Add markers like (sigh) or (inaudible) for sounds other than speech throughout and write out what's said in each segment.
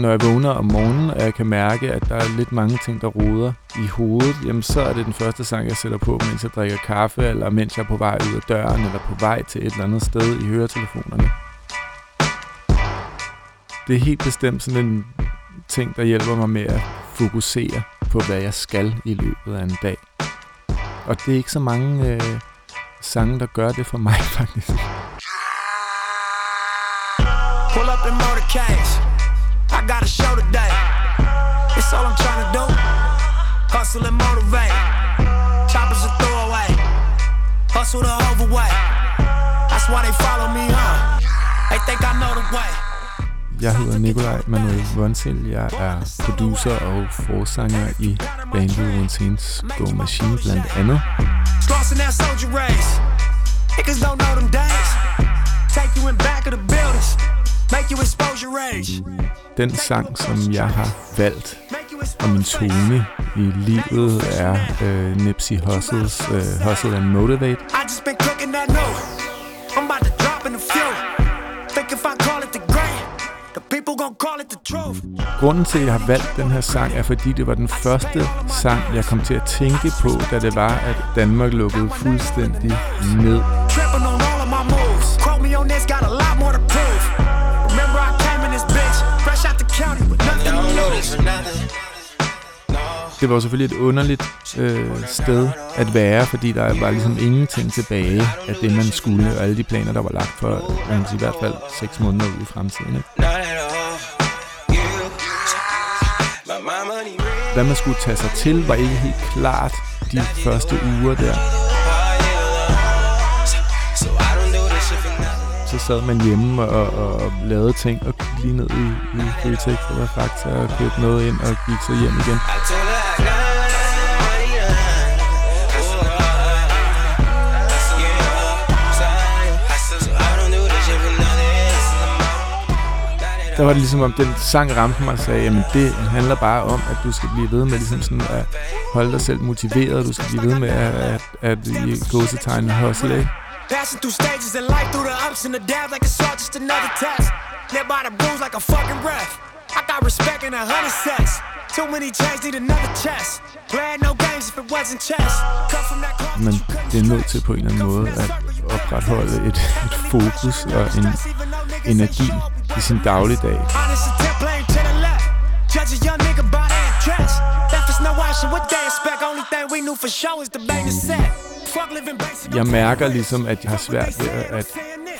Når jeg vågner om morgenen, og jeg kan mærke, at der er lidt mange ting, der roder i hovedet, jamen så er det den første sang, jeg sætter på, mens jeg drikker kaffe, eller mens jeg er på vej ud af døren, eller på vej til et eller andet sted i høretelefonerne. Det er helt bestemt sådan en ting, der hjælper mig med at fokusere på, hvad jeg skal i løbet af en dag. Og det er ikke så mange øh, sange, der gør det for mig, (laughs) faktisk. Pull up in motorcades. I got a show today. It's all I'm trying to do. Hustle and motivate. Choppers a throwaway. Hustle the overweight. That's why they follow me, huh? They think I know the way. Jeg hedder Nikolaj Manuel Vonsil. Jeg er producer og forsanger i bandet Vonsil's Go Machine blandt andet. Niggas don't know them days. Take you in back of the buildings. Make you expose your rage. Den sang, som jeg har valgt, og min tone i livet er uh, Nipsey Hussle's uh, Hustle and Motivate. I just been cooking that note. I'm about to drop in a few. Think if I call it the great, the people gon' call it the truth. Grunden til, at jeg har valgt den her sang, er fordi det var den første sang, jeg kom til at tænke på, da det var, at Danmark lukkede fuldstændig ned. Tripping on all of my moves. Quote me on this, got a lot more to Det var selvfølgelig et underligt øh, sted at være, fordi der var ligesom ingenting tilbage af det, man skulle, og alle de planer, der var lagt for man i hvert fald seks måneder ud i fremtiden. Ikke? Hvad man skulle tage sig til, var ikke helt klart de første uger der. så sad man hjemme og, og lavede ting lige ned i, i Føtex eller Fakta og købte noget ind og gik så hjem igen. der var det ligesom om, den sang ramte mig og sagde, jamen det handler bare om, at du skal blive ved med ligesom sådan at holde dig selv motiveret, du skal blive ved med at, at, at, i gå hustle, ikke? Passing through stages of life, through the ups and the downs like it's all just another test. Live by the rules like a fucking ref. I got respect in a hundred sets. Too many chains need another chest. Playing no games if it wasn't chess. Cut from that cloth, Men det er nødt til på en eller anden måde at opretholde et, et fokus og en energi i sin dagligdag. Judge a young nigga by their dress. Left us no option, what they expect. Only thing we knew for sure is the bang is set. Jeg mærker ligesom, at jeg har svært ved at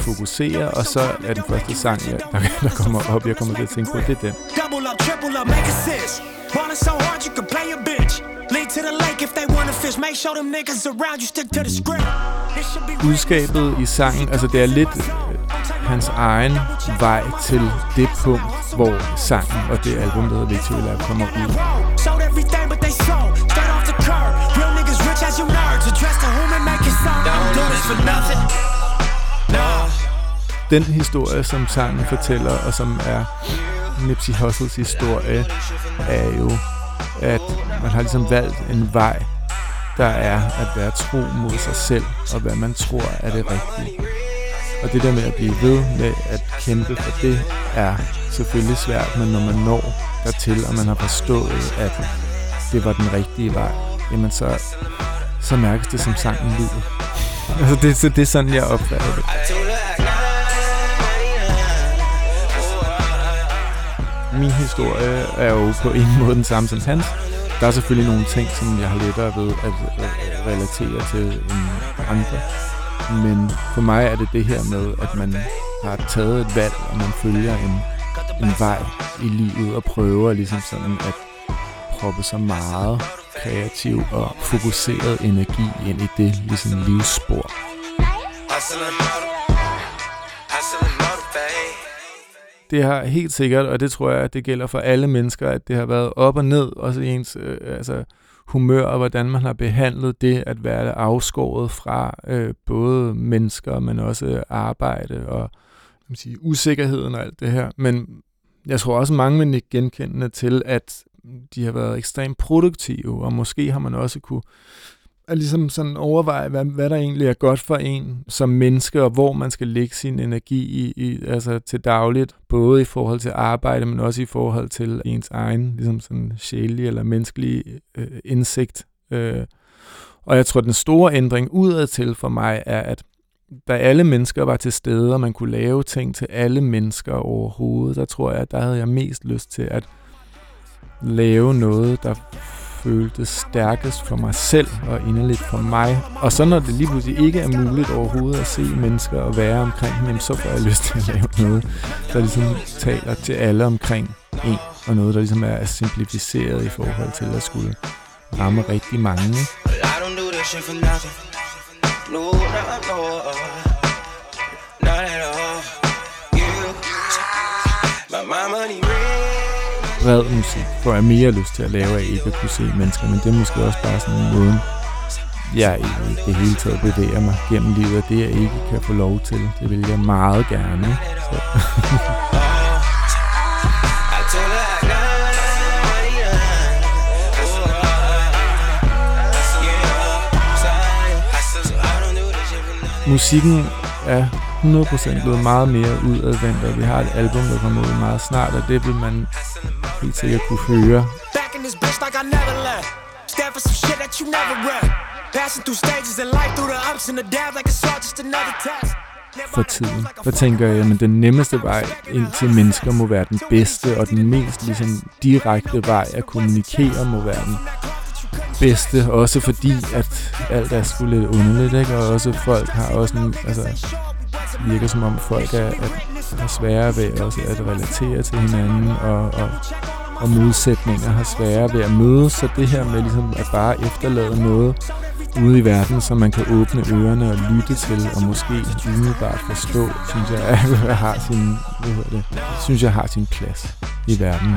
fokusere, og så er den første sang, jeg, der, der kommer op, jeg kommer til at tænke på, det er den. Double up, triple up, make assist. Ballin' so hard you can play a bitch. Lead to the lake if they wanna fish. Make sure them niggas around you stick to the script. Budskabet i sangen, altså det er lidt øh, hans egen vej til det punkt, hvor sangen og det album, der hedder Victory Lab, kommer ud. Den historie, som sangen fortæller, og som er Nipsey Hussles historie, er jo, at man har ligesom valgt en vej, der er at være tro mod sig selv, og hvad man tror er det rigtige. Og det der med at blive ved med at kæmpe for det, er selvfølgelig svært, men når man når dertil, og man har forstået, at det var den rigtige vej, jamen så, så mærkes det som sangen lyder. (laughs) Altså det, så det er sådan, jeg opfatter det. Min historie er jo på ingen måde den samme som hans. Der er selvfølgelig nogle ting, som jeg har lettere ved at øh, relatere til end andre. Men for mig er det det her med, at man har taget et valg, og man følger en, en vej i livet og prøver ligesom sådan at proppe så meget kreativ og fokuseret energi ind i det ligesom livsspor. Det har helt sikkert, og det tror jeg, at det gælder for alle mennesker, at det har været op og ned, også i ens øh, altså, humør, og hvordan man har behandlet det at være afskåret fra øh, både mennesker, men også arbejde og man sige, usikkerheden og alt det her. Men jeg tror også, mange vil ikke genkendende til, at de har været ekstremt produktive, og måske har man også kunne at ligesom sådan overveje, hvad, hvad der egentlig er godt for en som menneske, og hvor man skal lægge sin energi i, i altså til dagligt, både i forhold til arbejde, men også i forhold til ens egen ligesom sådan sjælige eller menneskelige øh, indsigt. Øh. Og jeg tror, den store ændring udadtil for mig er, at da alle mennesker var til stede, og man kunne lave ting til alle mennesker overhovedet, der tror jeg, at der havde jeg mest lyst til at lave noget, der føltes stærkest for mig selv og inderligt for mig. Og så når det lige pludselig ikke er muligt overhovedet at se mennesker og være omkring dem, så får jeg lyst til at lave noget, der ligesom taler til alle omkring en, og noget, der ligesom er simplificeret i forhold til at skulle ramme rigtig mange. No, not, no, not at all. My, my money bred musik, får jeg mere lyst til at lave af ikke at kunne se mennesker, men det er måske også bare sådan en måde, jeg i det hele taget bevæger mig gennem livet, og det jeg ikke kan få lov til, det vil jeg meget gerne. Så. (laughs) Musikken er 100% blevet meget mere udadvendt, og vi har et album, der kommer ud meget snart, og det vil man helt sikkert kunne høre. For tiden. Der tænker jeg, at den nemmeste vej ind til mennesker må være den bedste, og den mest ligesom, direkte vej at kommunikere må være den bedste, også fordi, at alt er sgu lidt underligt, ikke? og også folk har også en, altså, virker som om folk er, er, er svære ved også at relatere til hinanden, og, og, og modsætninger har svære ved at mødes, så det her med ligesom at bare efterlade noget ude i verden, som man kan åbne ørerne og lytte til, og måske umiddelbart forstå, synes jeg, at (laughs) har sin, hvad det, synes jeg har sin plads i verden.